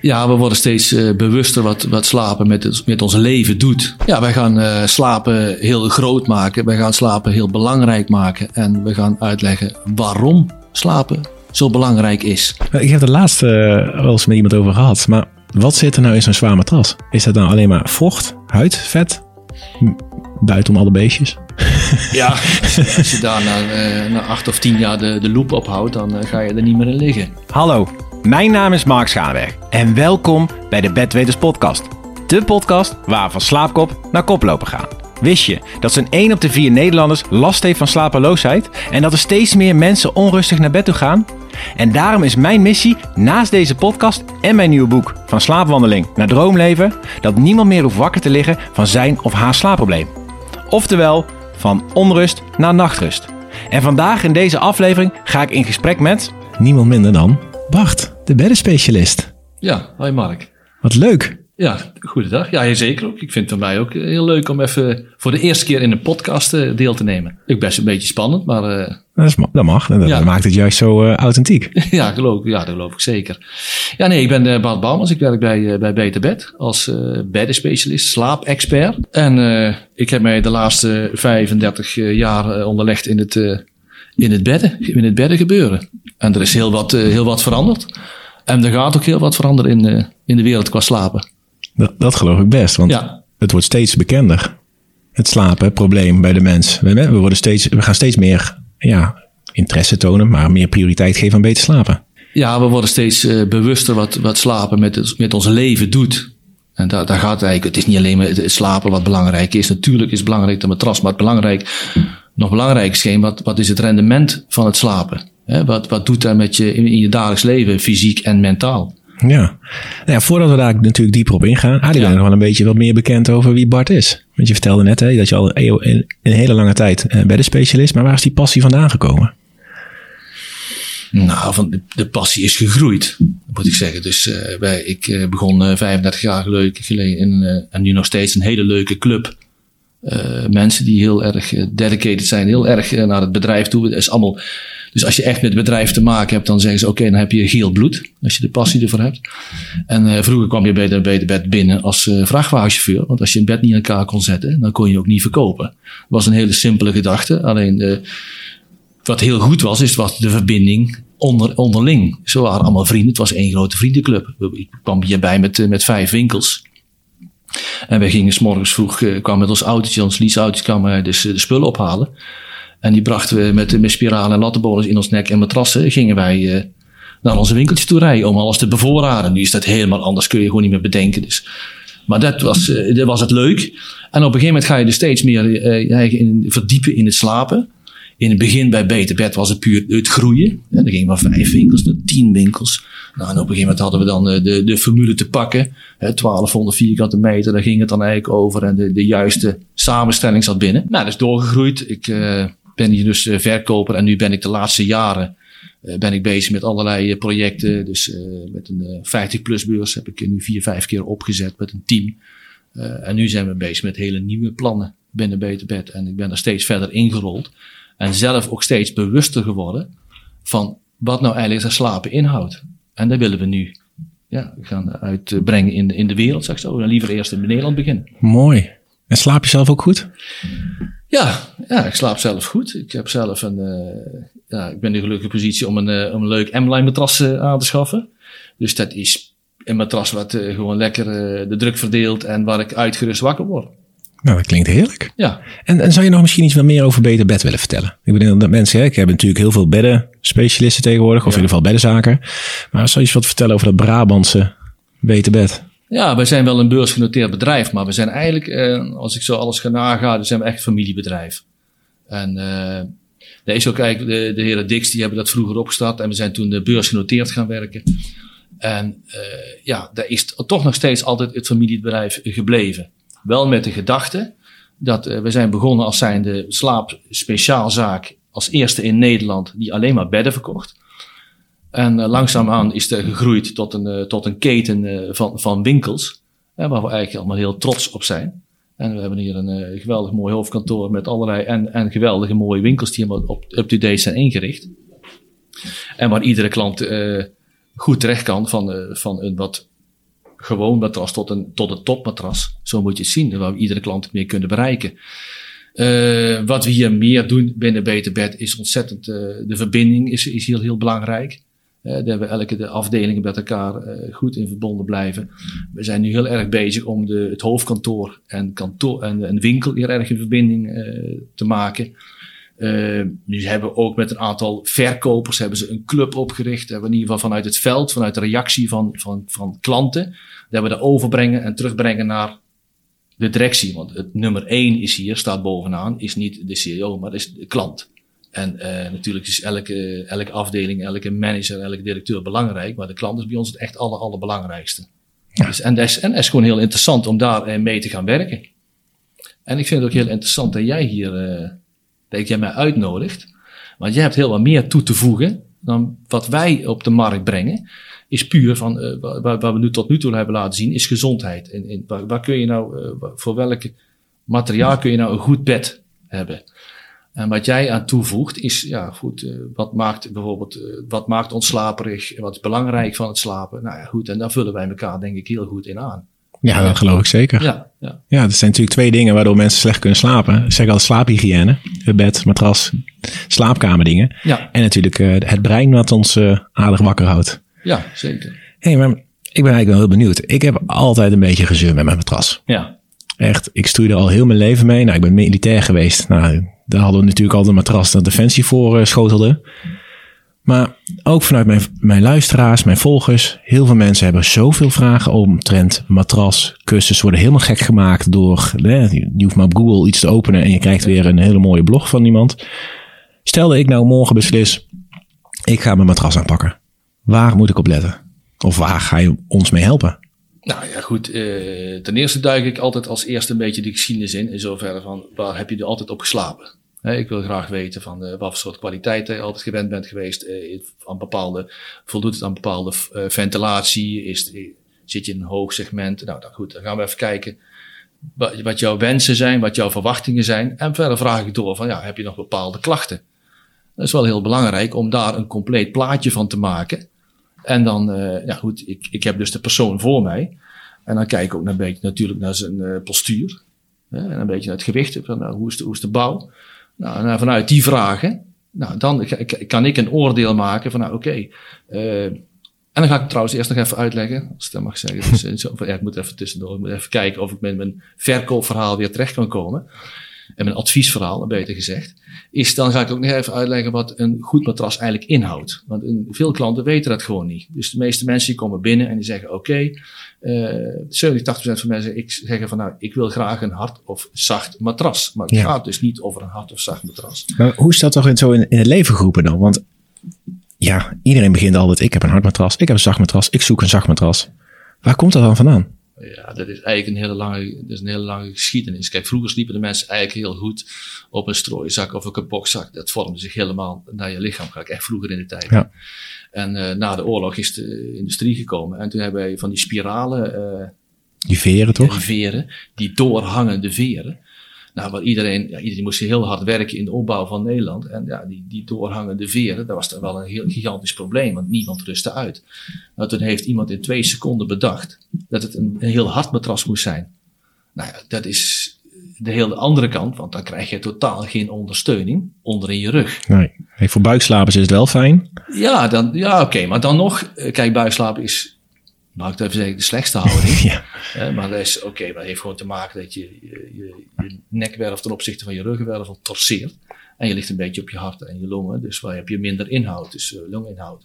Ja, we worden steeds uh, bewuster wat, wat slapen met, met ons leven doet. Ja, wij gaan uh, slapen heel groot maken. Wij gaan slapen heel belangrijk maken. En we gaan uitleggen waarom slapen zo belangrijk is. Ik heb er laatst uh, wel eens met iemand over gehad. Maar wat zit er nou in zo'n zwaar matras? Is dat dan alleen maar vocht, huid, vet? Buiten om alle beestjes? Ja, als je daar na, na acht of tien jaar de, de loop ophoudt, dan ga je er niet meer in liggen. Hallo, mijn naam is Mark Schaanberg en welkom bij de Bedweters Podcast. De podcast waar we van slaapkop naar koplopen gaan. Wist je dat zo'n 1 op de 4 Nederlanders last heeft van slapeloosheid en dat er steeds meer mensen onrustig naar bed toe gaan? En daarom is mijn missie naast deze podcast en mijn nieuwe boek Van slaapwandeling naar droomleven dat niemand meer hoeft wakker te liggen van zijn of haar slaapprobleem. Oftewel, van onrust naar nachtrust. En vandaag in deze aflevering ga ik in gesprek met niemand minder dan Bart, de beddenspecialist. Ja, hoi Mark. Wat leuk. Ja, goedendag. Ja, zeker ook. Ik vind het voor mij ook heel leuk om even voor de eerste keer in een podcast eh, deel te nemen. Ik best een beetje spannend, maar... Uh, dat, is, dat, mag. Dat maakt het juist zo uh, authentiek. ja, geloof, ja, dat geloof ik zeker. Ja, nee, ik ben uh, Bart Bouwmans. Ik werk bij, bij Beter Bed als beddenspecialist, slaapexpert. En ik heb mij de laatste 35 jaar onderlegd in het, in het bedden, in het bedden gebeuren. En er is heel wat, heel wat veranderd. En er gaat ook heel wat veranderen in, in de wereld qua slapen. Dat, dat geloof ik best, want ja. het wordt steeds bekender. Het slapen, het probleem bij de mens. We, we, worden steeds, we gaan steeds meer ja, interesse tonen, maar meer prioriteit geven aan beter slapen. Ja, we worden steeds uh, bewuster wat, wat slapen met, met ons leven doet. En daar, daar gaat het eigenlijk. Het is niet alleen maar het slapen wat belangrijk is. Natuurlijk is het belangrijk de matras, maar het belangrijk, nog belangrijker is wat, wat is het rendement van het slapen? He, wat, wat doet dat met je in, in je dagelijks leven, fysiek en mentaal? Ja. Nou ja, voordat we daar natuurlijk dieper op ingaan, Adi, ja. nog wel een beetje wat meer bekend over wie Bart is. Want je vertelde net hè, dat je al een, een hele lange tijd uh, bij de specialist, maar waar is die passie vandaan gekomen? Nou, van de, de passie is gegroeid, moet ik zeggen. Dus uh, wij, ik uh, begon 35 jaar geleden in, en nu nog steeds een hele leuke club. Mensen die heel erg dedicated zijn, heel erg naar het bedrijf toe. Is allemaal dus als je echt met het bedrijf te maken hebt, dan zeggen ze: Oké, dan heb je geel bloed. Als je de passie ervoor hebt. En vroeger kwam je bij de, bij de bed binnen als vrachtwagenchauffeur. Want als je een bed niet in elkaar kon zetten, dan kon je ook niet verkopen. Dat was een hele simpele gedachte. Alleen wat heel goed was, is was de verbinding onder, onderling. Ze waren allemaal vrienden. Het was één grote vriendenclub. Ik kwam hierbij met, met vijf winkels. En we gingen s morgens vroeg, kwamen met ons autootje, ons leaseautootje, kwamen wij dus de spullen ophalen. En die brachten we met, met spiralen en lattenbolens in ons nek en matrassen. Gingen wij uh, naar onze winkeltje toe rijden om alles te bevoorraden. Nu is dat helemaal anders, kun je gewoon niet meer bedenken. Dus. Maar dat was, dat was het leuk. En op een gegeven moment ga je er steeds meer verdiepen in het slapen. In het begin bij Beter Bed was het puur het groeien. En dan gingen we van vijf winkels naar tien winkels. Nou, en op een gegeven moment hadden we dan de, de formule te pakken. Hè, 1200 vierkante meter, daar ging het dan eigenlijk over. En de, de juiste samenstelling zat binnen. Nou, dat is doorgegroeid. Ik ben hier dus eh, verkoper en nu ben ik de laatste jaren ben ik bezig met allerlei projecten. Dus met een 50-plus beurs heb ik nu vier, vijf keer opgezet met een team. en nu zijn we bezig met hele nieuwe plannen binnen Beter Bed. En ik ben er steeds verder ingerold. En zelf ook steeds bewuster geworden van wat nou eigenlijk dat slapen inhoudt. En dat willen we nu ja, gaan uitbrengen in de, in de wereld, zeg ik zo. En liever eerst in Nederland beginnen. Mooi. En slaap je zelf ook goed? Ja, ja, ik slaap zelf goed. Ik heb zelf een, uh, ja, ik ben in de gelukkige positie om een, uh, om een leuk M-line matras uh, aan te schaffen. Dus dat is een matras wat gewoon lekker de druk verdeelt en waar ik uitgerust wakker word. Nou, dat klinkt heerlijk. Ja. En, en zou je nog misschien iets wat meer over Beter Bed willen vertellen? Ik bedoel dat mensen, hè, ik heb natuurlijk heel veel bedden specialisten tegenwoordig, of ja. in ieder geval beddenzaken. Maar zou je eens wat vertellen over dat Brabantse Beter Bed? Ja, wij zijn wel een beursgenoteerd bedrijf, maar we zijn eigenlijk, eh, als ik zo alles ga nagaan, dan zijn we echt familiebedrijf. En uh, daar is ook eigenlijk de, de heren Dix, die hebben dat vroeger opgestart en we zijn toen beursgenoteerd gaan werken. En uh, ja, daar is toch nog steeds altijd het familiebedrijf gebleven. Wel met de gedachte dat uh, we zijn begonnen als zijnde slaapspeciaalzaak als eerste in Nederland die alleen maar bedden verkocht. En uh, langzaamaan is er gegroeid tot een, uh, tot een keten van, van winkels. waar we eigenlijk allemaal heel trots op zijn. En we hebben hier een geweldig mooi hoofdkantoor met allerlei en, en geweldige mooie winkels die helemaal op up-to-date zijn ingericht. En waar iedere klant goed terecht kan van, van een wat gewoon matras tot een, tot een topmatras. Zo moet je het zien, waar we iedere klant mee kunnen bereiken. Uh, wat we hier meer doen binnen Beter Bed is ontzettend, uh, de verbinding is, is heel, heel belangrijk. Uh, daar we elke de afdelingen met elkaar goed in verbonden blijven. We zijn nu heel erg bezig om de, het hoofdkantoor en, kantoor, en, en winkel hier erg in verbinding te maken. Uh, nu hebben we ook met een aantal verkopers hebben ze een club opgericht. Hebben we in ieder geval vanuit het veld, vanuit de reactie van, van, van klanten. Dat we dat overbrengen en terugbrengen naar de directie. Want het nummer één is hier, staat bovenaan, is niet de CEO, maar is de klant. En uh, natuurlijk is elke, elke afdeling, elke manager, elke directeur belangrijk. Maar de klant is bij ons het echt alle, allerbelangrijkste. Ja. Dus, en, dat is, en dat is gewoon heel interessant om daar uh, mee te gaan werken. En ik vind het ook heel interessant dat jij hier, uh, dat jij mij uitnodigt. Want jij hebt heel wat meer toe te voegen dan wat wij op de markt brengen is puur van, waar, waar, we nu tot nu toe hebben laten zien, is gezondheid. En, waar, kun je nou, uh, voor welk materiaal kun je nou een goed bed hebben? En wat jij aan toevoegt is, ja goed, uh, wat maakt bijvoorbeeld, wat maakt ons slaperig, wat is belangrijk van het slapen? Nou ja, goed, en daar vullen wij elkaar denk ik heel goed in aan. Ja, dat geloof ik zeker. Ja, ja. ja, er zijn natuurlijk twee dingen waardoor mensen slecht kunnen slapen. Ik zeg al slaaphygiëne, het bed, matras, slaapkamerdingen. Ja. En natuurlijk het brein wat ons aardig wakker houdt. Ja, zeker. Hé, hey, maar ik ben eigenlijk wel heel benieuwd. Ik heb altijd een beetje gezeur met mijn matras. Ja. Echt, ik stoeide al heel mijn leven mee. Nou, ik ben militair geweest. Nou, daar hadden we natuurlijk al de matras dat Defensie voor uh, schotelde. Maar ook vanuit mijn, mijn luisteraars, mijn volgers, heel veel mensen hebben zoveel vragen omtrent matras, kussens, worden helemaal gek gemaakt door, je hoeft maar op Google iets te openen en je krijgt weer een hele mooie blog van iemand. Stel dat ik nou morgen beslis, ik ga mijn matras aanpakken. Waar moet ik op letten? Of waar ga je ons mee helpen? Nou ja, goed. Uh, ten eerste duik ik altijd als eerste een beetje de geschiedenis in. In zoverre van waar heb je er altijd op geslapen? Ik wil graag weten van uh, wat voor soort kwaliteiten je altijd gewend bent geweest. Aan bepaalde, voldoet het aan bepaalde ventilatie? Is, zit je in een hoog segment? Nou, dan goed, dan gaan we even kijken wat, jouw wensen zijn, wat jouw verwachtingen zijn. En verder vraag ik door van ja, heb je nog bepaalde klachten? Dat is wel heel belangrijk om daar een compleet plaatje van te maken. En dan, ja goed, ik, ik heb dus de persoon voor mij. En dan kijk ik ook een beetje natuurlijk naar zijn postuur. en een beetje naar het gewicht. Nou, hoe, is de, hoe is de bouw? Nou, en vanuit die vragen, nou, dan kan ik een oordeel maken van, nou, oké. Okay, uh, en dan ga ik trouwens eerst nog even uitleggen, als ik dat mag zeggen. Dus, ja, ik moet even tussendoor, ik moet even kijken of ik met mijn verkoopverhaal weer terecht kan komen en mijn adviesverhaal, beter gezegd, is dan ga ik ook nog even uitleggen wat een goed matras eigenlijk inhoudt. Want veel klanten weten dat gewoon niet. Dus de meeste mensen die komen binnen en die zeggen: Oké, okay, uh, 70, 80% van mensen ik zeggen van nou, ik wil graag een hard of zacht matras. Maar het ja. gaat dus niet over een hard of zacht matras. Maar hoe is dat toch in, zo in, in het leven geroepen dan? Want ja, iedereen begint altijd: ik heb een hard matras, ik heb een zacht matras, ik zoek een zacht matras. Waar komt dat dan vandaan? Ja, dat is eigenlijk een hele lange, dat is een hele lange geschiedenis. Kijk, vroeger sliepen de mensen eigenlijk heel goed op een strooizak of een bokzak. Dat vormde zich helemaal naar je lichaam, ga ik echt vroeger in de tijd. Ja. En uh, na de oorlog is de industrie gekomen. En toen hebben wij van die spiralen. Uh, die veren toch? Die veren, die doorhangende veren. Nou, wat iedereen, ja, iedereen moest heel hard werken in de opbouw van Nederland. En ja, die, die doorhangende veren, dat was dan wel een heel gigantisch probleem, want niemand rustte uit. Nou, toen heeft iemand in twee seconden bedacht dat het een, een heel hard matras moest zijn. Nou ja, dat is de hele andere kant, want dan krijg je totaal geen ondersteuning onder in je rug. Nee. Hey, voor buikslapers is het wel fijn. Ja, dan, ja oké, maar dan nog, eh, kijk, buikslapen is nou, ik even zeggen, de slechtste houding. ja. Maar dat is oké, okay, dat heeft gewoon te maken dat je je, je, je nekwerf ten opzichte van je ruggenwervel torseert. En je ligt een beetje op je hart en je longen, dus waar heb je minder inhoud, dus uh, longinhoud.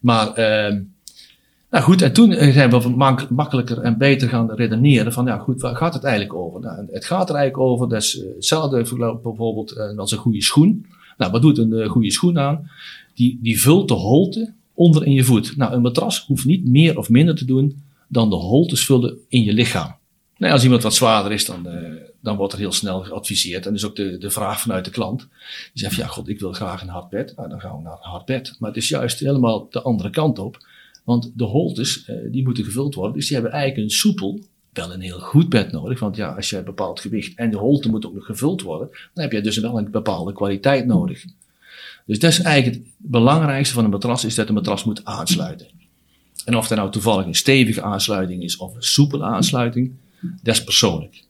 Maar, uh, nou goed, en toen zijn we mak makkelijker en beter gaan redeneren van, ja goed, waar gaat het eigenlijk over? Nou, het gaat er eigenlijk over, dat is hetzelfde bijvoorbeeld als een goede schoen. Nou, wat doet een goede schoen aan? Die, die vult de holte onder in je voet. Nou, een matras hoeft niet meer of minder te doen dan de holtes vullen in je lichaam. Nou, als iemand wat zwaarder is, dan, uh, dan wordt er heel snel geadviseerd. En dus ook de, de vraag vanuit de klant. Die zegt, ja god, ik wil graag een hard bed. Nou, dan gaan we naar een hard bed. Maar het is juist helemaal de andere kant op. Want de holtes, uh, die moeten gevuld worden. Dus die hebben eigenlijk een soepel, wel een heel goed bed nodig. Want ja, als je een bepaald gewicht en de holte moet ook nog gevuld worden. Dan heb je dus wel een bepaalde kwaliteit nodig. Dus dat is eigenlijk het belangrijkste van een matras, is dat een matras moet aansluiten. En of dat nou toevallig een stevige aansluiting is of een soepele aansluiting, dat is persoonlijk.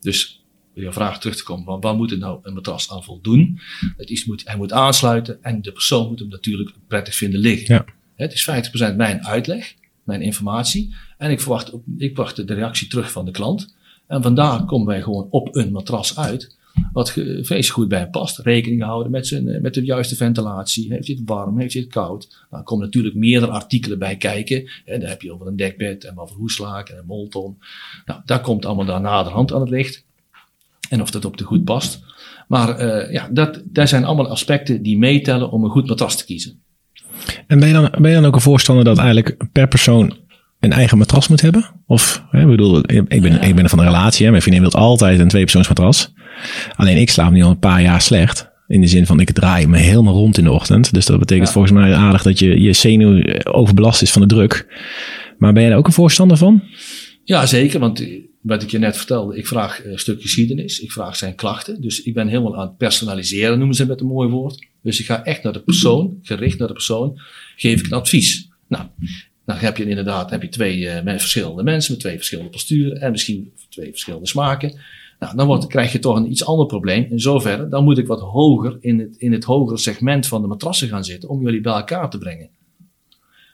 Dus je vraag terug te komen, van waar moet het nou een matras aan voldoen? Het is moet, hij moet aansluiten en de persoon moet hem natuurlijk prettig vinden liggen. Ja. Het is 50% mijn uitleg, mijn informatie. En ik verwacht, ik verwacht de reactie terug van de klant. En vandaar komen wij gewoon op een matras uit. Wat ge- vreselijk goed bij past. Rekening houden met, zijn, eh, met de juiste ventilatie. Heeft hij het warm? Heeft hij het koud? Nou, er komen natuurlijk meerdere artikelen bij kijken. Daar heb je over een dekbed en over hoeslaak en een molton. Nou, daar komt allemaal daar naderhand aan het licht. En of dat op de goed past. Maar eh, ja, dat, dat zijn allemaal aspecten die meetellen om een goed matras te kiezen. En ben je, dan, ben je dan ook een voorstander dat eigenlijk per persoon een eigen matras moet hebben? Of, hè, ik bedoel, ik ben, ik ben van een relatie, hè, mijn vriendin wil altijd een tweepersoonsmatras. Alleen ik slaap nu al een paar jaar slecht. In de zin van, ik draai me helemaal rond in de ochtend. Dus dat betekent Ja. volgens mij aardig dat je, je zenuw eh, overbelast is van de druk. Maar ben je daar ook een voorstander van? Ja, zeker. Want eh, wat ik je net vertelde, ik vraag eh, een stuk geschiedenis. Ik vraag zijn klachten. Dus ik ben helemaal aan het personaliseren, noemen ze met een mooi woord. Dus ik ga echt naar de persoon, gericht naar de persoon, geef ik een advies. Nou, dan heb je inderdaad heb je twee met verschillende mensen met twee verschillende posturen en misschien twee verschillende smaken. Nou, dan wordt, krijg je toch een iets ander probleem. In zoverre, dan moet ik wat hoger in het, in het hogere segment van de matrassen gaan zitten om jullie bij elkaar te brengen.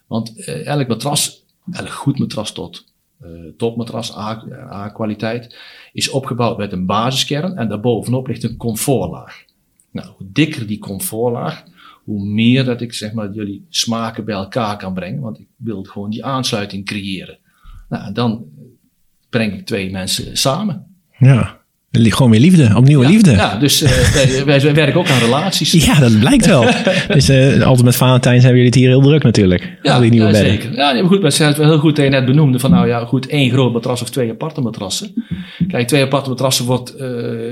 Want eh, elk matras, elk goed matras tot eh, topmatras, A-kwaliteit, is opgebouwd met een basiskern en daarbovenop ligt een comfortlaag. Nou, hoe dikker die comfortlaag, hoe meer dat ik zeg maar jullie smaken bij elkaar kan brengen, want ik wil gewoon die aansluiting creëren. Nou, dan breng ik twee mensen samen. Ja, gewoon weer liefde, opnieuw ja, liefde. Ja, dus eh, wij, wij, werken ook aan relaties. Ja, dat blijkt wel. dus eh, altijd met Valentijns hebben jullie het hier heel druk natuurlijk. Al die nieuwe ja, bedden. zeker. Ja, nee, maar goed, maar het wel heel goed dat je net benoemde van nou ja, goed, één groot matras of twee aparte matrassen. Kijk, twee aparte matrassen wordt eh,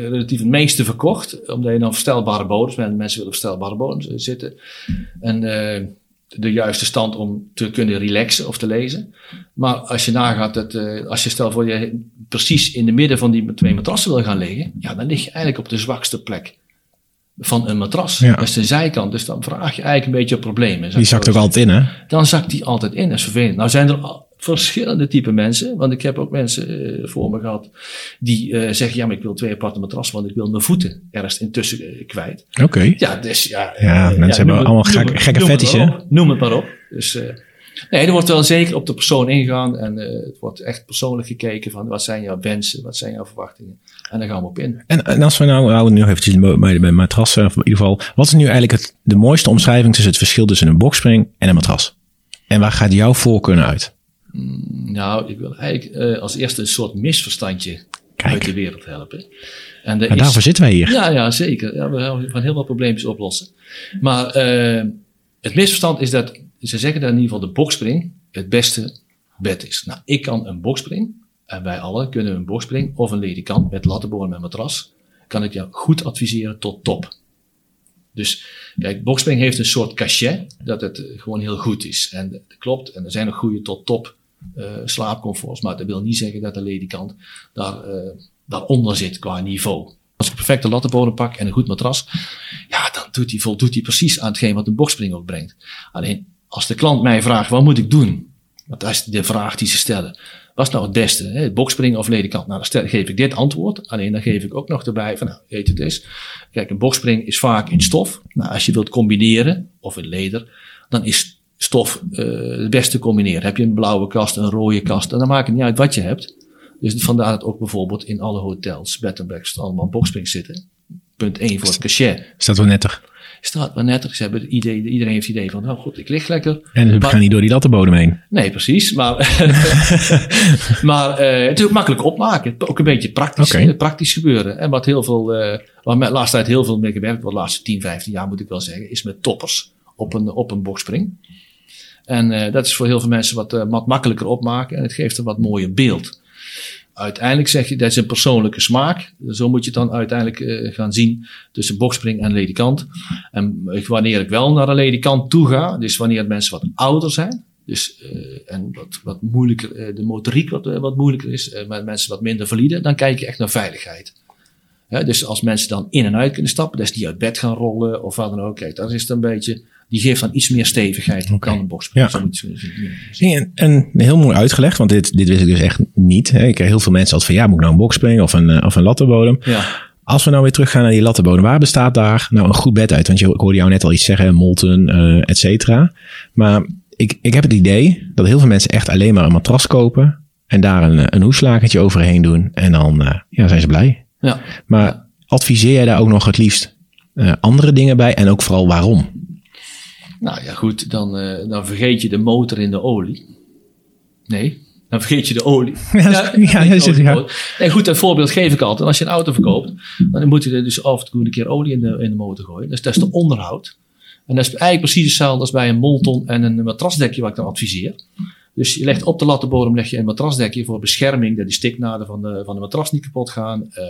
relatief het meeste verkocht, omdat je dan verstelbare bodems, men- mensen willen verstelbare bodems zitten. En de juiste stand om te kunnen relaxen of te lezen. Maar als je nagaat dat, eh, als je stel voor je precies in de midden van die twee matrassen wil gaan liggen, ja, dan lig je eigenlijk op de zwakste plek van een matras. Ja. Dat is de zijkant, dus dan vraag je eigenlijk een beetje problemen. Die zakt ook altijd in, hè? dan zakt die altijd in. Dat is vervelend. Nou zijn er al verschillende type mensen. Want ik heb ook mensen eh, voor me gehad die eh, zeggen... ja, maar ik wil twee aparte matrassen... want ik wil mijn voeten ergens intussen eh, kwijt. Oké. Ja, dus ja... Ja, mensen hebben het- allemaal gek- gekke fetishen. Noem het maar op. Dus... Nee, er wordt wel zeker op de persoon ingegaan en het wordt echt persoonlijk gekeken van wat zijn jouw wensen, wat zijn jouw verwachtingen. En daar gaan we op in. En, en als we nou, houden nu eventjes bij, bij matrassen, of in ieder geval. Wat is nu eigenlijk het, de mooiste omschrijving tussen het verschil tussen een boxspring en een matras? En waar gaat jouw voorkeur naar uit? Nou, ik wil eigenlijk eh, als eerste een soort misverstandje Kijk. uit de wereld helpen. En En is- daarvoor zitten wij hier. Ja, ja zeker. Ja, we gaan heel wat probleempjes oplossen. Maar eh, het misverstand is dat ze zeggen dat in ieder geval de boxspring het beste bed is. Nou, ik kan een boxspring, en wij allen kunnen een boxspring of een ledikant met lattenboren en matras, kan ik jou goed adviseren tot top. Dus kijk, boxspring heeft een soort cachet dat het gewoon heel goed is. En dat klopt, en er zijn nog goede tot top eh, slaapcomforts, maar dat wil niet zeggen dat de ledikant daar, eh, daaronder zit qua niveau. Als ik perfecte lattenbodem pak en een goed matras, ja, dan doet hij, voldoet hij precies aan hetgeen wat een boxspring ook brengt. Alleen, als de klant mij vraagt, wat moet ik doen? Want dat is de vraag die ze stellen. Wat is nou het beste? Hè? Boxspring of ledikant? Nou, dan geef ik dit antwoord. Alleen dan geef ik ook nog erbij van, nou, weet het is. Kijk, een boxspring is vaak in stof. Nou, als je wilt combineren, of in leder, dan is stof eh het beste combineren. Heb je een blauwe kast, een rode kast, en dan maakt het niet uit wat je hebt. Dus vandaar dat ook bijvoorbeeld in alle hotels, bed and breakfast, allemaal boxsprings zitten. Punt 1 voor het cachet. Staat wel netter. Staat maar netter. Ze hebben het idee, iedereen heeft het idee van, nou goed, ik lig lekker. En we Maar- gaan niet door die lattenbodem heen. Nee, precies. Maar, maar eh, het is ook makkelijk opmaken. Ook een beetje praktisch, praktisch gebeuren. En wat heel veel, eh waar met laatste tijd heel veel mee gewerkt wordt, de laatste 10, 15 jaar moet ik wel zeggen, is met toppers op een, op een boxspring. En eh, dat is voor heel veel mensen wat, eh, wat makkelijker opmaken en het geeft een wat mooier beeld. Uiteindelijk zeg je, dat is een persoonlijke smaak. Zo moet je het dan uiteindelijk eh, gaan zien tussen boxspring en ledikant. En wanneer ik wel naar een ledikant toe ga, dus wanneer mensen wat ouder zijn, dus, en wat, wat moeilijker, de motoriek wat, wat moeilijker is, maar mensen wat minder valide, dan kijk je echt naar veiligheid. Dus als mensen dan in en uit kunnen stappen, dus die uit bed gaan rollen of wat dan ook, kijk, dat is het een beetje, die geeft dan iets meer stevigheid Oké. dan een boxspring. Ja. Zien. En, en heel mooi uitgelegd, want dit, dit wist ik dus echt niet. Hè. Ik krijg heel veel mensen altijd van, ja, moet ik nou een boxspring of een, eh, of een lattenbodem? Ja. Als we nou weer teruggaan naar die lattenbodem, waar bestaat daar nou een goed bed uit? Want je, ik hoorde jou net al iets zeggen, molten, eh et cetera. Maar ik, ik heb het idee dat heel veel mensen echt alleen maar een matras kopen en daar een, een hoeslakertje overheen doen en dan eh, ja, zijn ze blij. Ja. Maar adviseer jij daar ook nog het liefst andere dingen bij en ook vooral waarom? Nou ja, goed, dan, eh, dan vergeet je de motor in de olie. Nee, dan vergeet je de olie. Ja, ja, ja. olieboot. Nee, goed, dat voorbeeld geef ik altijd. Als je een auto verkoopt, dan moet je er dus af en toe een keer olie in de, in de motor gooien. Dus dat is de onderhoud. En dat is eigenlijk precies hetzelfde als bij een molton en een matrasdekje wat ik dan adviseer. Dus je legt op de lattenbodem leg je een matrasdekje voor bescherming, dat die stiknaden van de, van de matras niet kapot gaan. Eh,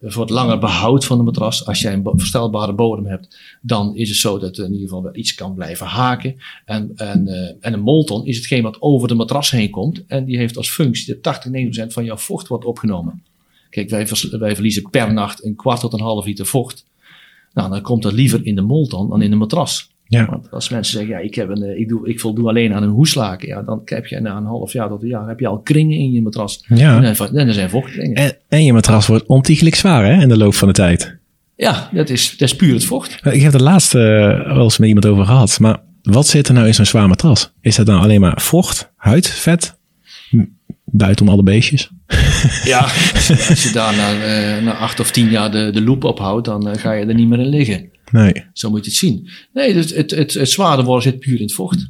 voor het langer behoud van de matras. Als jij een verstelbare bodem hebt, dan is het zo dat er in ieder geval wel iets kan blijven haken. En, en, eh, en een molton is hetgeen wat over de matras heen komt. En die heeft als functie dat 80, 90% van jouw vocht wordt opgenomen. Kijk, wij, wij verliezen per nacht een kwart tot een half liter vocht. Nou, dan komt dat liever in de molton dan in de matras. Ja, Want als mensen zeggen, ja, ik, heb een, eh, ik, doe, ik voldoe alleen aan een hoeslaken. Ja, dan heb je na een half jaar tot een jaar heb je al kringen in je matras. ja. En, dan- er zijn vochtkringen. En, en je matras wordt ontiegelijk zwaar hè, in de loop van de tijd. Ja, dat is, dat is puur het vocht. Ik heb het laatst eh, wel eens met iemand over gehad. Maar wat zit er nou in zo'n zwaar matras? Is dat nou alleen maar vocht, huid, vet? Buiten alle beestjes? Ja, als je, als je daar na, eh, na acht of tien jaar de, de loop ophoudt, dan eh, ga je er niet meer in liggen. Nee. Zo moet je het zien. Nee, dus het, het, het zwaarder worden zit puur in het vocht.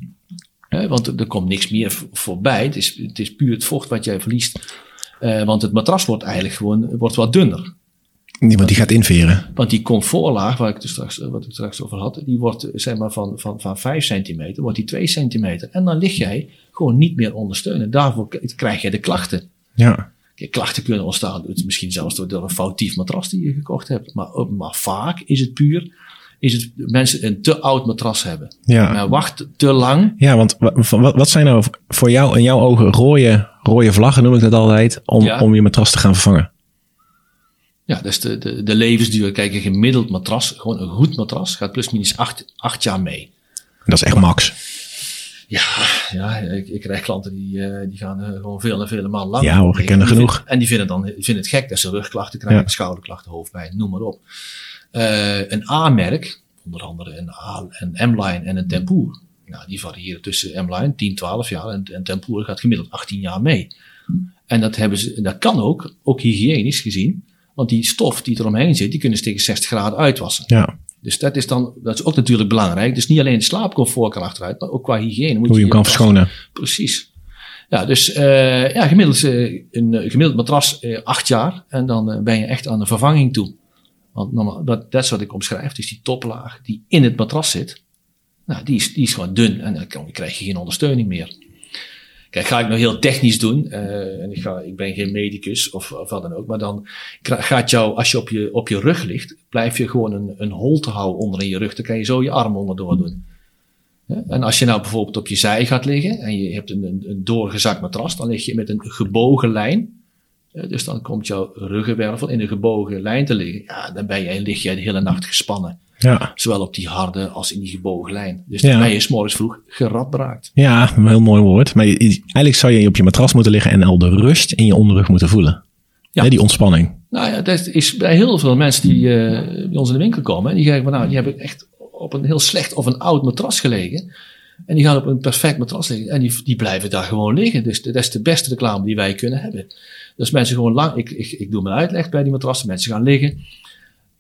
Want er, komt niks meer voorbij. Het is, het is puur het vocht wat jij verliest. Eh, want het matras wordt eigenlijk gewoon wordt wat dunner. Nee, want die gaat inveren. Want die comfortlaag, waar ik het straks, wat ik het straks over had, die wordt eh, zeg maar van, van, van 5 centimeter, wordt die 2 centimeter. En dan lig jij gewoon niet meer ondersteunen. Daarvoor krijg je de klachten. Ja. Kijk, klachten kunnen ontstaan, dus misschien zelfs door, door een foutief matras die je gekocht hebt. Maar, maar vaak is het puur, is het mensen een te oud matras hebben. Ja. Maar wacht te lang. Ja, want wat, zijn nou voor jou in jouw ogen rode, rode vlaggen, noem ik dat altijd, om, Ja. om je matras te gaan vervangen? Ja, dat is de, de, de levensduur. Kijk, een gemiddeld matras, gewoon een goed matras, gaat plusminus acht, acht jaar mee. Dat is echt max. Ja, ja ik, ik krijg klanten die, eh, die gaan eh, gewoon veel en vele maanden lang. Ja hoor, ik ken er genoeg. en die vinden, dan, vinden het gek dat ze rugklachten krijgen, Ja. schouderklachten, hoofdpijn, noem maar op. Eh, een A-merk, onder andere een, A, een M-line en een Tempoor. Nou, die variëren tussen M-line 10, 12 jaar en, en Tempoor gaat gemiddeld 18 jaar mee. En dat, hebben ze, dat kan ook, ook hygiënisch gezien. Want die stof die er omheen zit, die kunnen ze tegen 60 graden uitwassen. Ja, Dus dat is dan, dat is ook natuurlijk belangrijk. Dus niet alleen de slaapcomfort kan achteruit, maar ook qua hygiëne. Moet hoe je hem kan verschonen. Precies. Ja, dus eh, ja, gemiddeld, eh, een gemiddeld matras eh, acht jaar en dan ben je echt aan de vervanging toe. Want dat, dat is wat ik omschrijf. Dus die toplaag die in het matras zit, nou, die, is, die is gewoon dun en dan krijg je geen ondersteuning meer. Kijk, ga ik nou heel technisch doen, eh, en ik, ga, ik ben geen medicus of, of wat dan ook, maar dan gaat jou, als je op je, op je rug ligt, blijf je gewoon een, een holte houden onder in je rug, dan kan je zo je arm onderdoor doen. En als je nou bijvoorbeeld op je zij gaat liggen en je hebt een, een, een doorgezakt matras, dan lig je met een gebogen lijn. Ja, Dus dan komt jouw ruggenwervel in een gebogen lijn te liggen. Ja, dan ben jij, lig jij de hele nacht gespannen. Ja, Zowel op die harde als in die gebogen lijn. Dus Ja. dan ben je 's morgens vroeg geradbraakt. ja een heel mooi woord. Maar eigenlijk zou je op je matras moeten liggen en al de rust in je onderrug moeten voelen. Ja. Die ontspanning. Nou ja, dat is bij heel veel mensen die eh, bij ons in de winkel komen. En die zeggen van nou, die hebben echt op een heel slecht of een oud matras gelegen. En die gaan op een perfect matras liggen. En die, die blijven daar gewoon liggen. Dus dat is de beste reclame die wij kunnen hebben. Dus mensen gewoon lang, ik, ik, ik doe mijn uitleg bij die matrassen. Mensen gaan liggen.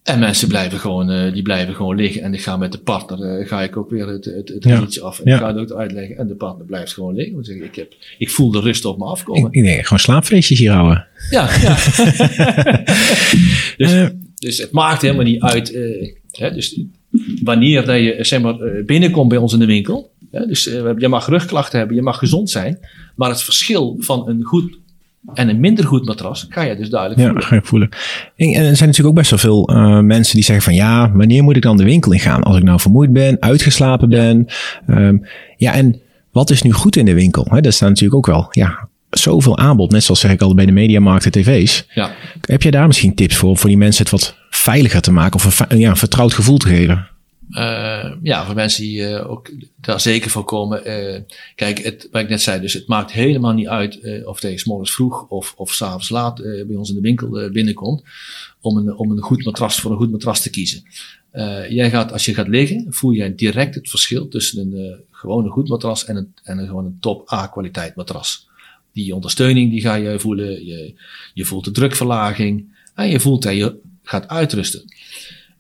En mensen blijven gewoon, eh, die blijven gewoon liggen. En ik ga met de partner, eh, ga ik ook weer het, het, het Ja. af. En Ja. ik ga het ook uitleggen. En de partner blijft gewoon liggen. Want ik, heb, ik voel de rust op me afkomen. Ik, denk gewoon slaapfeestjes hier houden. Ja, ja. dus, Eh, dus het maakt helemaal niet uit. hè, dus wanneer dat je zeg maar, binnenkomt bij ons in de winkel. Hè, dus je mag rugklachten hebben, je mag gezond zijn. Maar het verschil van een goed en een minder goed matras ga je dus duidelijk Ja, voelen. ga je voelen. En, en er zijn natuurlijk ook best wel veel eh, mensen die zeggen van ja, wanneer moet ik dan de winkel in gaan? Als ik nou vermoeid ben, uitgeslapen ben. Ehm, ja, en wat is nu goed in de winkel? Hè, er staat natuurlijk ook wel ja, zoveel aanbod, net zoals zeg ik al bij de mediamarkt en tv's. Ja. Heb je daar misschien tips voor, voor die mensen het wat veiliger te maken of een, ja, een vertrouwd gevoel te geven? Uh, ja, voor mensen die uh, ook daar zeker voor komen. Uh, kijk, het, wat ik net zei, dus het maakt helemaal niet uit of s morgens vroeg of, of s'avonds laat bij ons in de winkel binnenkomt. Om een, om een goed matras voor een goed matras te kiezen. jij gaat, als je gaat liggen, voel jij direct het verschil tussen een gewone goed matras en een, en een gewoon een top A-kwaliteit matras. Die ondersteuning die ga je voelen. Je, je voelt de drukverlaging. En je voelt dat je gaat uitrusten.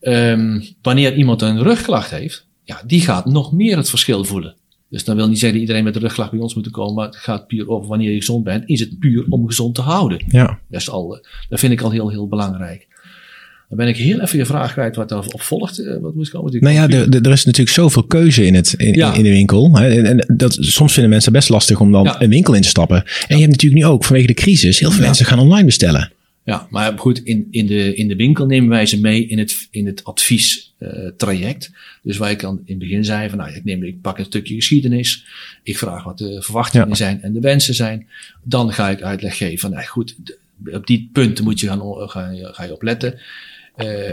Um, wanneer iemand een rugklacht heeft, ja, die gaat nog meer het verschil voelen. Dus dan wil niet zeggen dat iedereen met een rugklacht bij ons moet komen, maar het gaat puur over wanneer je gezond bent. Is het puur om gezond te houden? Ja. Dat, is al, dat vind ik al heel, heel belangrijk. Dan ben ik heel even je vraag kwijt wat daarop volgt. Eh, wat moest komen? Nou ja, er is natuurlijk zoveel keuze in, het, in, in de winkel. En, en, dat, soms vinden mensen best lastig om dan een winkel in te stappen. En je hebt natuurlijk nu ook vanwege de crisis heel veel mensen gaan online bestellen. Ja, maar goed, in, in, de, in de winkel nemen wij ze mee in het, in het adviestraject. Dus waar ik aan in het begin zei van, nou, ik, neem, ik pak een stukje geschiedenis. Ik vraag wat de verwachtingen zijn en de wensen zijn. Dan ga ik uitleg geven van, nou goed, op die punten moet je gaan, ga, ga je op letten. Uh,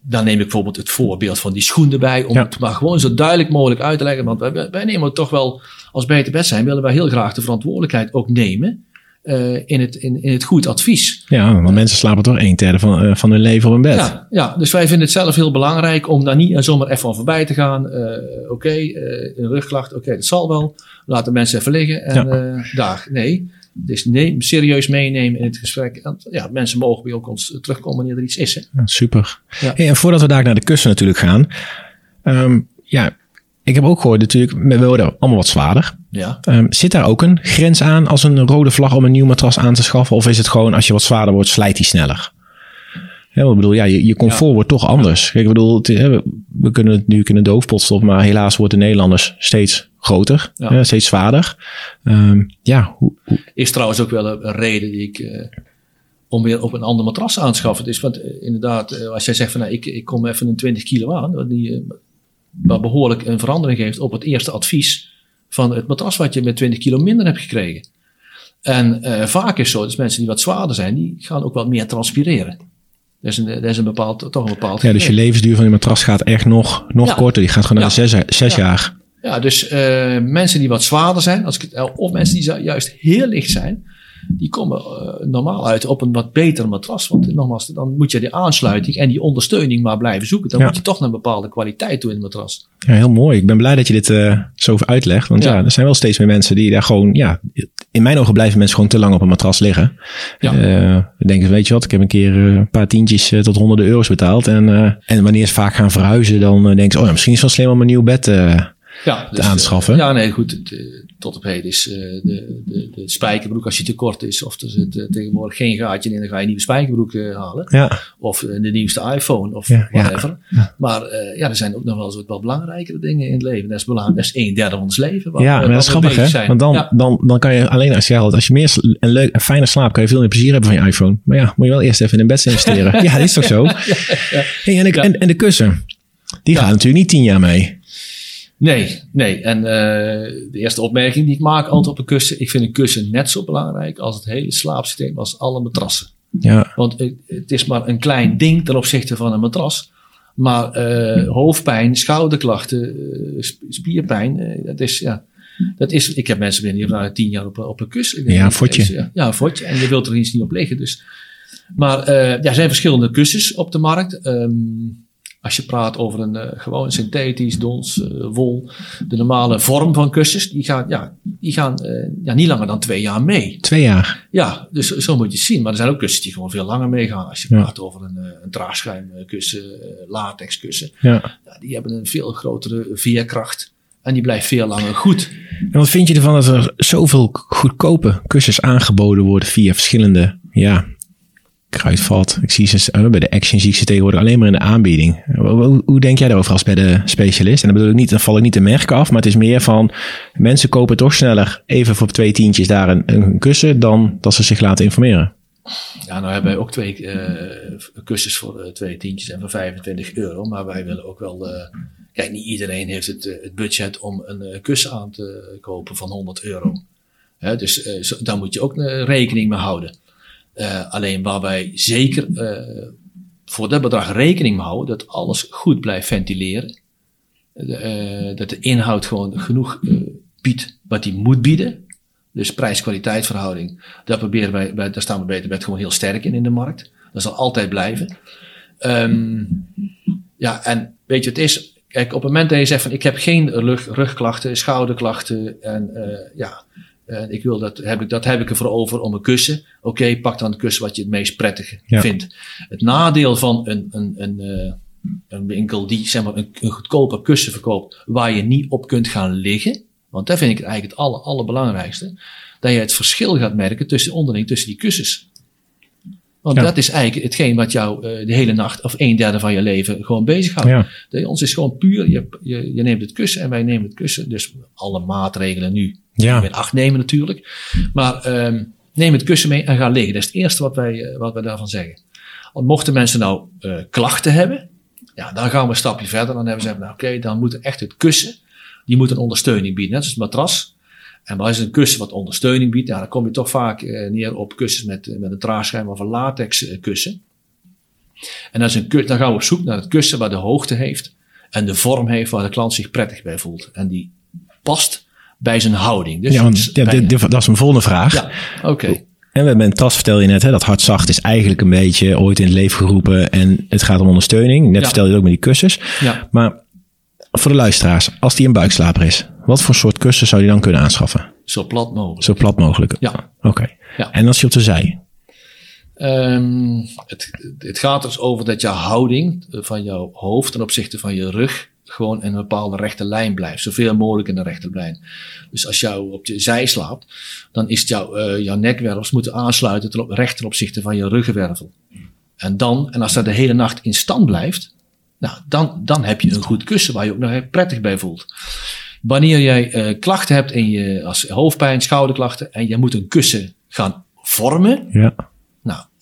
dan neem ik bijvoorbeeld het voorbeeld van die schoen erbij, om het maar gewoon zo duidelijk mogelijk uit te leggen. Want wij, wij nemen toch wel, als beter best zijn, willen wij heel graag de verantwoordelijkheid ook nemen uh, in, het, in, in het goed advies. Ja, want mensen slapen toch één derde van, uh, van hun leven op een bed. Ja, ja, dus wij vinden het zelf heel belangrijk om daar niet zomaar even van voorbij te gaan. Oké, okay, een rugklacht, oké, okay, dat zal wel. Laat de mensen even liggen en ja. daar. Nee, dus neem, serieus meenemen in het gesprek. En, ja, mensen mogen bij ons terugkomen wanneer er iets is. Hè. Ja, super. Ja. Hey, en voordat we daar naar de kussen natuurlijk gaan. Um, ja, ik heb ook gehoord natuurlijk, we worden allemaal wat zwaarder. Ja. Um, zit daar ook een grens aan als een rode vlag om een nieuw matras aan te schaffen? Of is het gewoon als je wat zwaarder wordt, slijt die sneller? Ja, ik bedoel, ja, je, je comfort ja. wordt toch anders. Kijk, ik bedoel, het, we kunnen het nu in een doofpot stoppen, maar helaas worden de Nederlanders steeds groter, ja. steeds zwaarder. Um, ja, hoe, hoe, Is trouwens ook wel een, een reden die ik, uh, om weer op een ander matras aan te schaffen. Dus, want uh, inderdaad, uh, als jij zegt van, nou, ik, ik kom even een 20 kilo aan, die, wat behoorlijk een verandering geeft op het eerste advies van het matras wat je met 20 kilo minder hebt gekregen. En uh, vaak is zo, dus mensen die wat zwaarder zijn, die gaan ook wat meer transpireren. Dat is een, dat is een bepaald, toch een bepaald. Ja, dus je levensduur van je matras gaat echt nog, nog ja. korter. Die gaat gewoon naar ja. de zes, zes ja. jaar. Ja, dus uh, mensen die wat zwaarder zijn, als ik, of mensen die juist heel licht zijn, die komen uh, normaal uit op een wat beter matras. Want nogmaals, dan moet je die aansluiting en die ondersteuning maar blijven zoeken. Dan ja. moet je toch een bepaalde kwaliteit doen in het matras. Ja, heel mooi. Ik ben blij dat je dit uh, zo uitlegt. Want ja. ja. er zijn wel steeds meer mensen die daar gewoon, ja, in mijn ogen blijven mensen gewoon te lang op een matras liggen. Ja. Uh, denken, weet je wat, ik heb een keer een paar tientjes tot honderden euro's betaald. En, en wanneer ze vaak gaan verhuizen, dan denken ze, oh ja, misschien is het wel slim om een nieuw bed ja, dus, aanschaffen. ja, nee, goed. Tot op heden is uh, de, de, de, spijkerbroek, als je te kort is, of er zit uh, tegenwoordig geen gaatje in, dan ga je een nieuwe spijkerbroek uh, halen. Ja. Of de nieuwste iPhone, of ja, whatever. Ja. Maar ja, er zijn ook nog wel eens wat belangrijkere dingen in het leven. Dat is belangrijk. Dat is een derde van ons leven. Wat, ja, maar dat is grappig, hè? Zijn. Want dan, dan, dan kan je alleen als je als je meer een leuk en fijne slaap, kan je veel meer plezier hebben van je iPhone. Maar ja, moet je wel eerst even in een bed investeren. ja, dat is toch zo? Hey, en, de, en, en de kussen, die gaan natuurlijk niet tien jaar mee. Nee, nee. En uh, de eerste opmerking die ik maak altijd op een kussen. Ik vind een kussen net zo belangrijk als het hele slaapsysteem, als alle matrassen. Ja. Want het, het is maar een klein ding ten opzichte van een matras. Maar uh, hoofdpijn, schouderklachten, uh, spierpijn, dat is ja. Dat is, ik heb mensen binnen die hebben tien jaar op, op een kussen. Ja, een fotje. Ja, ja, een fotje. En je wilt er eens niet op liggen. Dus. Maar ja, er zijn verschillende kussens op de markt. Um, als je praat over een uh, gewoon synthetisch, dons, uh, wol, de normale vorm van kussens, die gaan, ja, die gaan uh, ja, niet langer dan twee jaar mee. Twee jaar? Ja, dus zo moet je het zien. Maar er zijn ook kussens die gewoon veel langer meegaan. Als je ja. praat over een, een draagschuimkussen, latexkussen. Ja. ja. die hebben een veel grotere veerkracht. En die blijft veel langer goed. En wat vind je ervan dat er zoveel goedkope kussens aangeboden worden via verschillende ja, Kruidvat. Ik zie ze uh, bij de Action zie ik ze tegenwoordig alleen maar in de aanbieding. Hoe, hoe, denk jij daarover als bij de specialist? En dan bedoel ik niet, dan val ik niet de merken af, maar het is meer van mensen kopen toch sneller even voor twee tientjes daar een, een kussen dan dat ze zich laten informeren. Ja, nou hebben wij ook twee uh, kussens voor twee tientjes en voor 25 euro. Maar wij willen ook wel. Kijk, niet iedereen heeft het, het budget om een kussen aan te kopen van 100 euro. Dus daar moet je ook rekening mee houden. Uh, alleen waar wij zeker uh, voor dat bedrag rekening mee houden dat alles goed blijft ventileren. Uh, dat de inhoud gewoon genoeg biedt wat hij moet bieden. Dus prijs-kwaliteit verhouding. Daar proberen wij, daar staan we beter met gewoon heel sterk in in de markt. Dat zal altijd blijven. Um, ja, en weet je, het is, kijk, op het moment dat je zegt van ik heb geen rug, rugklachten, schouderklachten en ja, uh, ik wil dat, heb ik, dat heb ik ervoor over om een kussen. Oké, okay, pak dan een kussen wat je het meest prettige ja. vindt. Het nadeel van een, een, een, uh, een winkel die zeg maar, een, een goedkoper kussen verkoopt waar je niet op kunt gaan liggen. Want daar vind ik het eigenlijk het aller, allerbelangrijkste. Dat je het verschil gaat merken tussen onderling tussen die kussens. Want ja. dat is eigenlijk hetgeen wat jou uh, de hele nacht of een derde van je leven gewoon bezighoudt. Ja. Ons is gewoon puur, je, je, je, neemt het kussen en wij nemen het kussen. Dus alle maatregelen nu ja. met acht nemen natuurlijk. Maar um, neem het kussen mee en ga liggen. Dat is het eerste wat wij, uh, wat wij daarvan zeggen. Want mochten mensen nou uh, klachten hebben, ja, dan gaan we een stapje verder. Dan hebben ze nou, oké, dan moet echt het kussen, die moet een ondersteuning bieden. Net als het matras. En als een kussen wat ondersteuning biedt, ja, dan kom je toch vaak uh, neer op kussens met, met een traagscherm of een latex kussen. En als een, dan gaan we op zoek naar het kussen waar de hoogte heeft en de vorm heeft waar de klant zich prettig bij voelt. En die past bij zijn houding. Dus ja, want, ja dit, dit, dat is mijn volgende vraag. Ja, oké. Okay. En met mijn tas vertel je net, hè, dat hardzacht is eigenlijk een beetje ooit in het leven geroepen en het gaat om ondersteuning. Net ja. vertel je het ook met die kussens. Ja. Maar voor de luisteraars, als die een buikslaper is, wat voor soort kussen zou die dan kunnen aanschaffen? Zo plat mogelijk. Zo plat mogelijk? Ja. Oké. Okay. Ja. En als je op de zij? Um, het, het gaat dus over dat jouw houding van jouw hoofd ten opzichte van je rug gewoon in een bepaalde rechte lijn blijft. Zoveel mogelijk in de rechte lijn. Dus als jou op je zij slaapt, dan is jouw, uh, jouw nekwervels moeten aansluiten ten op, recht opzichte van je ruggenwervel. En dan, en als dat de hele nacht in stand blijft, nou, dan, dan heb je een goed kussen waar je ook nog prettig bij voelt. Wanneer jij uh, klachten hebt in je, als hoofdpijn, schouderklachten, en je moet een kussen gaan vormen, ja.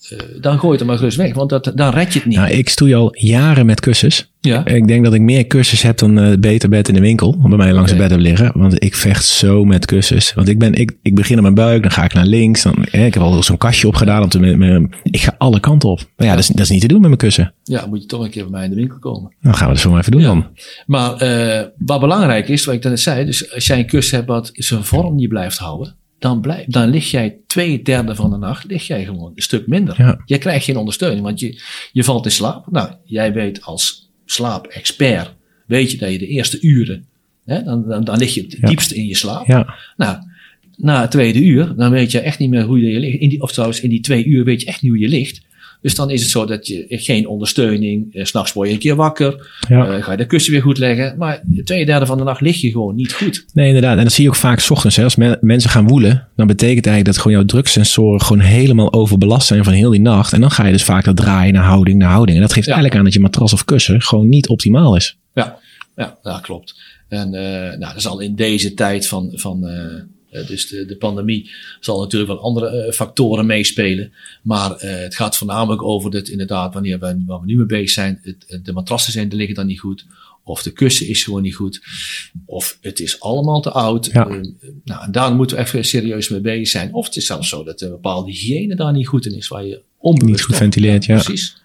Uh, dan gooi je het maar gerust weg, want dat, dan red je het niet. Nou, ik stoei al jaren met kussens. Ja. Ik denk dat ik meer kussens heb dan uh, beter bed in de winkel, om bij mij langs okay. het bed te liggen. Want ik vecht zo met kussens. Want ik, ben, ik, ik begin op mijn buik, dan ga ik naar links. Dan, eh, ik heb al zo'n kastje opgedaan. Om te, met, met, ik ga alle kanten op. Maar ja, dat is, dat is niet te doen met mijn kussen. Ja, moet je toch een keer bij mij in de winkel komen. Dan gaan we dat zo maar even doen ja. dan. Maar uh, wat belangrijk is, wat ik net zei, dus als jij een kussen hebt wat zijn vorm niet blijft houden, dan, blijf, dan lig jij twee derde van de nacht lig jij gewoon een stuk minder. Ja. Je krijgt geen ondersteuning, want je, je valt in slaap. Nou, jij weet als slaapexpert, weet je dat je de eerste uren, hè, dan, dan, dan lig je het Ja. diepste in je slaap. Ja. Nou, na het tweede uur, dan weet je echt niet meer hoe je ligt. In die, of trouwens, in die twee uur weet je echt niet hoe je ligt. Dus dan is het zo dat je geen ondersteuning, eh, s'nachts word je een keer wakker, Ja. eh, ga je de kussen weer goed leggen. Maar twee derde van de nacht lig je gewoon niet goed. Nee, inderdaad. En dat zie je ook vaak 's ochtends. Hè. Als men- mensen gaan woelen, dan betekent eigenlijk dat gewoon jouw druksensoren gewoon helemaal overbelast zijn van heel die nacht. En dan ga je dus vaak dat draaien naar houding, naar houding. En dat geeft Ja. eigenlijk aan dat je matras of kussen gewoon niet optimaal is. Ja, ja, dat klopt. En eh nou, dat zal in deze tijd van, van dus de, de pandemie, zal natuurlijk wel andere eh, factoren meespelen. Maar eh, het gaat voornamelijk over dat inderdaad, wanneer we, waar we nu mee bezig zijn, het, de matrassen zijn, liggen dan niet goed. Of de kussen is gewoon niet goed. Of het is allemaal te oud. Ja. Eh, nou, en daar moeten we even serieus mee bezig zijn. Of het is zelfs zo dat een bepaalde hygiëne daar niet goed in is. Waar je onbewust Niet goed ventileert, ja. Precies.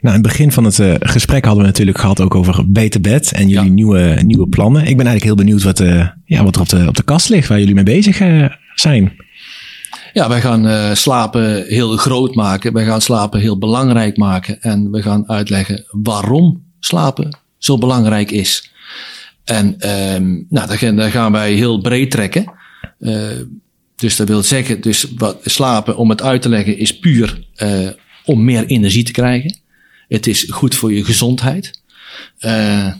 Nou, in het begin van het eh, gesprek hadden we natuurlijk gehad ook over beter bed en jullie Ja. nieuwe, nieuwe plannen. Ik ben eigenlijk heel benieuwd wat, eh, ja, wat er op de, op de kast ligt, waar jullie mee bezig eh, zijn. Ja, wij gaan uh, slapen heel groot maken. Wij gaan slapen heel belangrijk maken. En we gaan uitleggen waarom slapen zo belangrijk is. En um, nou, daar, gaan- wij heel breed trekken. Uh, dus dat wil zeggen, dus wat, slapen, om het uit te leggen, is puur uh, om meer energie te krijgen. Het is goed voor je gezondheid. Uh,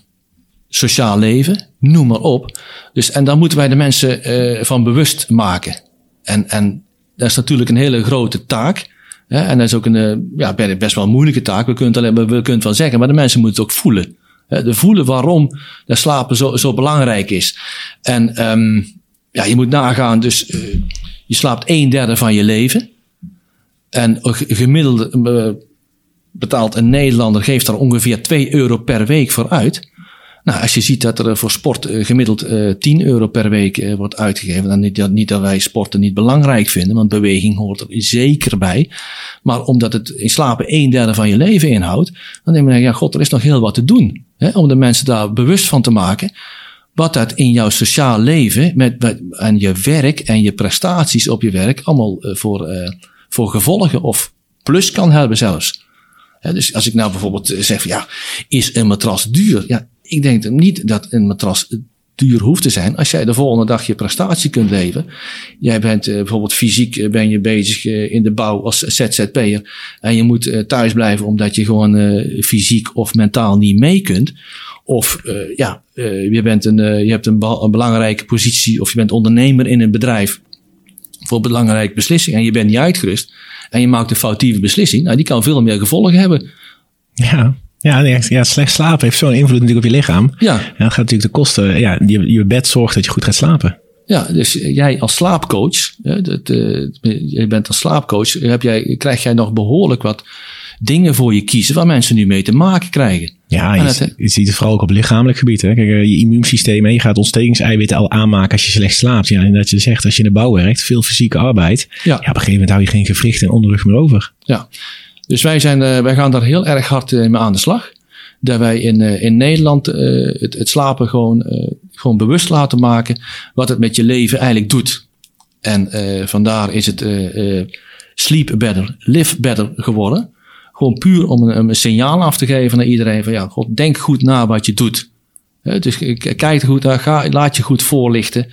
sociaal leven, noem maar op. Dus, en daar moeten wij de mensen uh, van bewust maken. En, en dat is natuurlijk een hele grote taak. Hè? En dat is ook een eh, ja, best wel moeilijke taak. We kunnen het, alleen, we kunnen het wel zeggen, maar de mensen moeten het ook voelen. Hè? De voelen waarom dat slapen zo, zo belangrijk is. En um, ja, je moet nagaan, dus je slaapt een derde van je leven. En gemiddeld betaalt een Nederlander, geeft daar ongeveer 2 euro per week voor uit. Nou, als je ziet dat er voor sport eh, gemiddeld eh 10 euro per week eh, wordt uitgegeven, dan niet, dat- niet dat wij sporten niet belangrijk vinden, want beweging hoort er zeker bij. Maar omdat het in slapen een derde van je leven inhoudt, dan denk je, ja, god, er is nog heel wat te doen. Hè, om de mensen daar bewust van te maken wat dat in jouw sociaal leven met, en je werk en je prestaties op je werk allemaal eh, voor, eh, voor gevolgen of plus kan hebben zelfs. Dus als ik nou bijvoorbeeld eh, zeg ja, is een matras duur? Ja, ik denk niet dat een matras duur hoeft te zijn. Als jij de volgende dag je prestatie kunt leveren. Jij bent eh, bijvoorbeeld fysiek eh, ben je bezig in de bouw als ZZP'er. En je moet thuis blijven omdat je gewoon fysiek of mentaal niet mee kunt. Of ja, je, bent een, je hebt een belangrijke positie of je bent ondernemer in een bedrijf voor belangrijke beslissing en je bent niet uitgerust en je maakt een foutieve beslissing, nou, die kan veel meer gevolgen hebben. Ja, ja, ja slecht slapen heeft zo'n invloed natuurlijk op je lichaam. Ja, dat gaat natuurlijk de kosten. Ja, je, je bed zorgt dat je goed gaat slapen. ja dus jij als slaapcoach, dat, eh, je bent als slaapcoach, heb jij, krijg jij nog behoorlijk wat dingen voor je kiezen waar mensen nu mee te maken krijgen. Ja, je, ziet het vooral ook op lichamelijk gebied. Hè. Kijk, eh, je immuunsysteem, hè, je gaat ontstekingseiwitten al aanmaken als je slecht slaapt. Ja, en dat je zegt, als je in de bouw werkt, veel fysieke arbeid. Ja. Ja. op een gegeven moment hou je geen gewricht en onderrug meer over. Ja, dus wij, zijn, eh, wij gaan daar heel erg hard eh, mee aan de slag. Dat wij in, in Nederland het, het slapen gewoon, gewoon bewust laten maken wat het met je leven eigenlijk doet. En eh, vandaar is het sleep better, live better geworden. Gewoon puur om een, een signaal af te geven naar iedereen van ja, God, denk goed na wat je doet. Dus kijk er goed naar, ga, laat je goed voorlichten.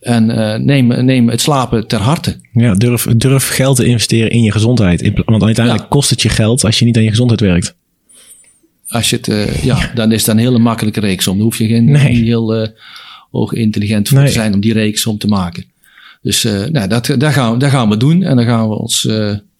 En eh, neem, neem het slapen ter harte. Ja, durf, durf geld te investeren in je gezondheid. Want uiteindelijk Ja. kost het je geld als je niet aan je gezondheid werkt. Als je het, eh, ja, dan is dat een hele makkelijke reeks om. Daar hoef je geen Nee. heel eh hoog intelligent voor Nee. te zijn om die reeks om te maken. Dus nou, dat, dat, gaan, we- dat gaan we doen en daar gaan we ons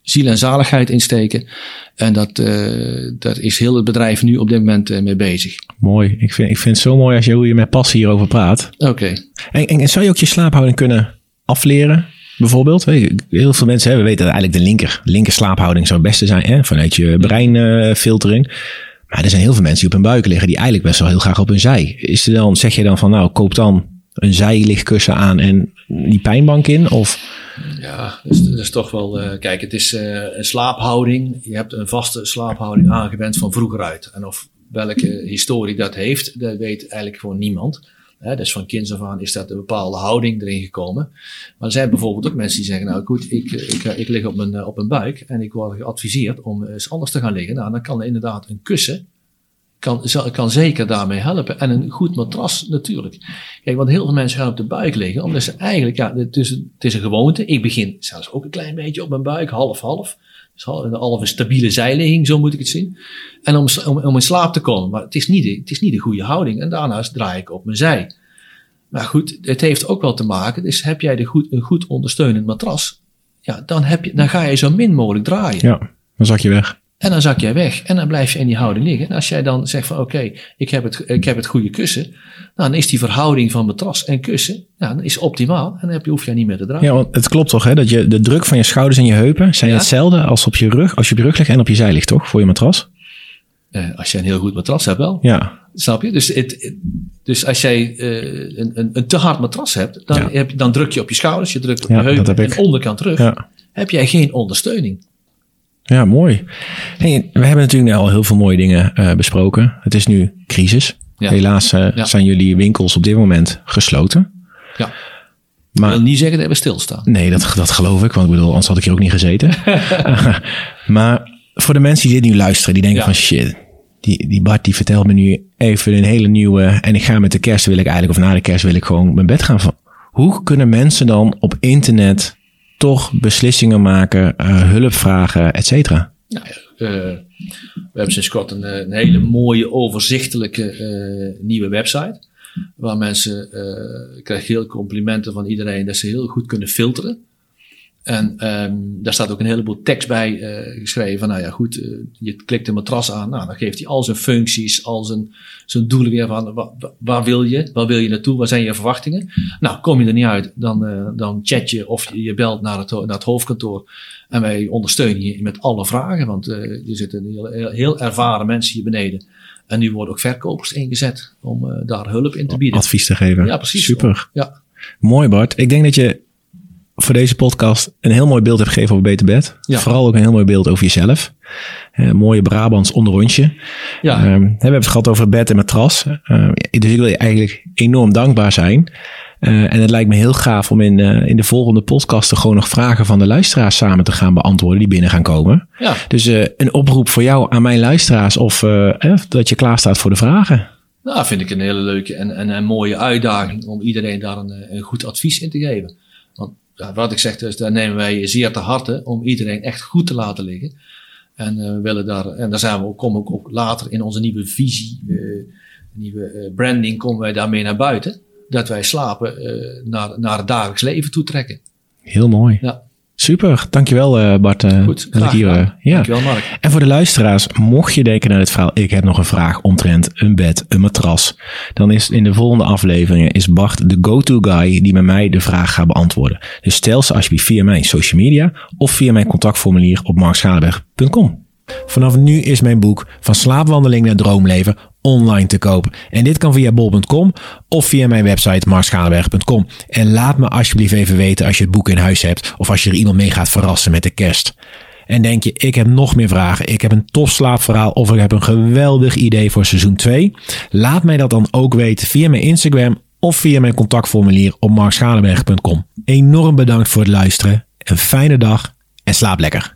ziel en zaligheid in steken. En dat, eh, daar is heel het bedrijf nu op dit moment eh, mee bezig. Mooi. Ik vind, ik vind het zo mooi als je, hoe je met passie hierover praat. Oké. En, en, en zou je ook je slaaphouding kunnen afleren? Bijvoorbeeld, heel veel mensen we weten dat eigenlijk de linker, linker slaaphouding zou het beste zijn hè, vanuit je breinfiltering. maar er zijn heel veel mensen die op hun buik liggen die eigenlijk best wel heel graag op hun zij. Is er dan, zeg je dan van nou, koop dan een zijlichtkussen aan en die pijnbank in? Of Ja, dus, is toch wel. eh, kijk, het is eh, een slaaphouding. Je hebt een vaste slaaphouding aangewend van vroeger uit. En of welke historie dat heeft, dat weet eigenlijk gewoon niemand. Dus van kinds af aan is dat een bepaalde houding erin gekomen. Maar er zijn bijvoorbeeld ook mensen die zeggen: Nou goed, ik, ik, ik lig op mijn, eh, op mijn buik en ik word geadviseerd om eens anders te gaan liggen. Nou, dan kan inderdaad een kussen kan, kan zeker daarmee helpen. En een goed matras natuurlijk. Kijk, want heel veel mensen gaan op de buik liggen, omdat ze eigenlijk, ja, het is, het is een gewoonte. Ik begin zelfs ook een klein beetje op mijn buik, half-half. Dus hal- een halve stabiele zijligging, zo moet ik het zien. En om, om, om in slaap te komen. Maar het is, niet de, het is niet de goede houding. En daarnaast draai ik op mijn zij. Maar goed, het heeft ook wel te maken. Dus heb jij de goed, een goed ondersteunend matras, ja, dan, heb je, dan ga je zo min mogelijk draaien. ja, dan zak je weg. En dan zak jij weg. En dan blijf je in die houding liggen. En als jij dan zegt van oké, ik, heb het, ik heb het goede kussen. Nou, dan is die verhouding van matras en kussen ja, dan is optimaal. En dan heb je, hoef je niet meer te draaien. Ja, want het klopt toch hè, dat je de druk van je schouders en je heupen zijn Ja. hetzelfde als op je rug, als je op je rug ligt en op je zij ligt toch, voor je matras? Eh, als je een heel goed matras hebt wel. Ja, Snap je? Dus, het, dus als jij eh, een, een, een te hard matras hebt, dan, Ja. heb, je- dan druk je op je schouders, je drukt op je heupen en onderkant terug. ja. Heb jij geen ondersteuning. Ja, mooi. Hey, we hebben natuurlijk al heel veel mooie dingen eh, besproken. Het is nu crisis. Ja. Helaas eh, Ja. zijn jullie winkels op dit moment gesloten. Ja. Maar wil niet zeggen dat we stilstaan. nee, dat, dat geloof ik. Want ik bedoel, anders had ik hier ook niet gezeten. maar voor de mensen die dit nu luisteren, die denken Ja. van shit. Die, die Bart die vertelt me nu even een hele nieuwe. En ik ga met de kerst wil ik eigenlijk, of na de kerst wil ik gewoon mijn bed gaan. van. Hoe kunnen mensen dan op internet toch beslissingen maken, eh, hulp vragen, et cetera? Nou ja, eh, we hebben sinds kort een, eh, hele mooie, overzichtelijke nieuwe website. Waar mensen, ik krijg heel complimenten van iedereen dat ze heel goed kunnen filteren. En ehm, daar staat ook een heleboel tekst bij uh, geschreven. Van, nou ja, goed, uh, je klikt een matras aan. Nou, dan geeft hij al zijn functies, al zijn, zijn doelen weer van waar, waar, wil je? Waar wil je naartoe? Wat zijn je verwachtingen? Nou, kom je er niet uit, dan, uh, dan chat je of je, je belt naar het, naar het hoofdkantoor. En wij ondersteunen je met alle vragen. Want er zitten heel, heel, heel ervaren mensen hier beneden. En nu worden ook verkopers ingezet om daar hulp in te bieden. Advies te geven. Ja, precies. Super. Ja. Mooi Bart. Ik denk dat je voor deze podcast een heel mooi beeld hebt gegeven over Beter Bed. Ja. Vooral ook een heel mooi beeld over jezelf. Uh, mooie Brabants onderrondje. Ja. Um, we hebben het gehad over bed en matras. Uh, dus ik wil je eigenlijk enorm dankbaar zijn. Uh, en het lijkt me heel gaaf om in, in de volgende podcast gewoon nog vragen van de luisteraars samen te gaan beantwoorden die binnen gaan komen. Ja. Dus een oproep voor jou aan mijn luisteraars of dat je klaar staat voor de vragen. Nou, vind ik een hele leuke en, en een mooie uitdaging om iedereen daar een, een goed advies in te geven. Ja, wat ik zeg, dus daar nemen wij zeer te harte om iedereen echt goed te laten liggen. En uh, we willen daar, en daar zijn we ook, komen we ook later in onze nieuwe visie, uh, nieuwe uh, branding, komen wij daarmee naar buiten. Dat wij slapen naar, naar het dagelijks leven toe trekken. Heel mooi. Ja. Super, dankjewel uh, Bart. Uh, Goed, dat ik hier, uh, ja. Dankjewel Mark. En voor de luisteraars, mocht je denken naar dit verhaal, ik heb nog een vraag omtrent een bed, een matras, dan is in de volgende afleveringen is Bart de go-to guy die met mij de vraag gaat beantwoorden. Dus stel ze alsjeblieft via mijn social media of via mijn contactformulier op markschalenberg.com. Vanaf nu is mijn boek Van slaapwandeling naar droomleven online te kopen. En dit kan via bol.com of via mijn website marschalenberg.com. En laat me alsjeblieft even weten als je het boek in huis hebt of als je er iemand mee gaat verrassen met de kerst. En denk je, ik heb nog meer vragen, ik heb een tof slaapverhaal of ik heb een geweldig idee voor seizoen 2? Laat mij dat dan ook weten via mijn Instagram of via mijn contactformulier op markschalenberg.com. Enorm bedankt voor het luisteren, een fijne dag en slaap lekker.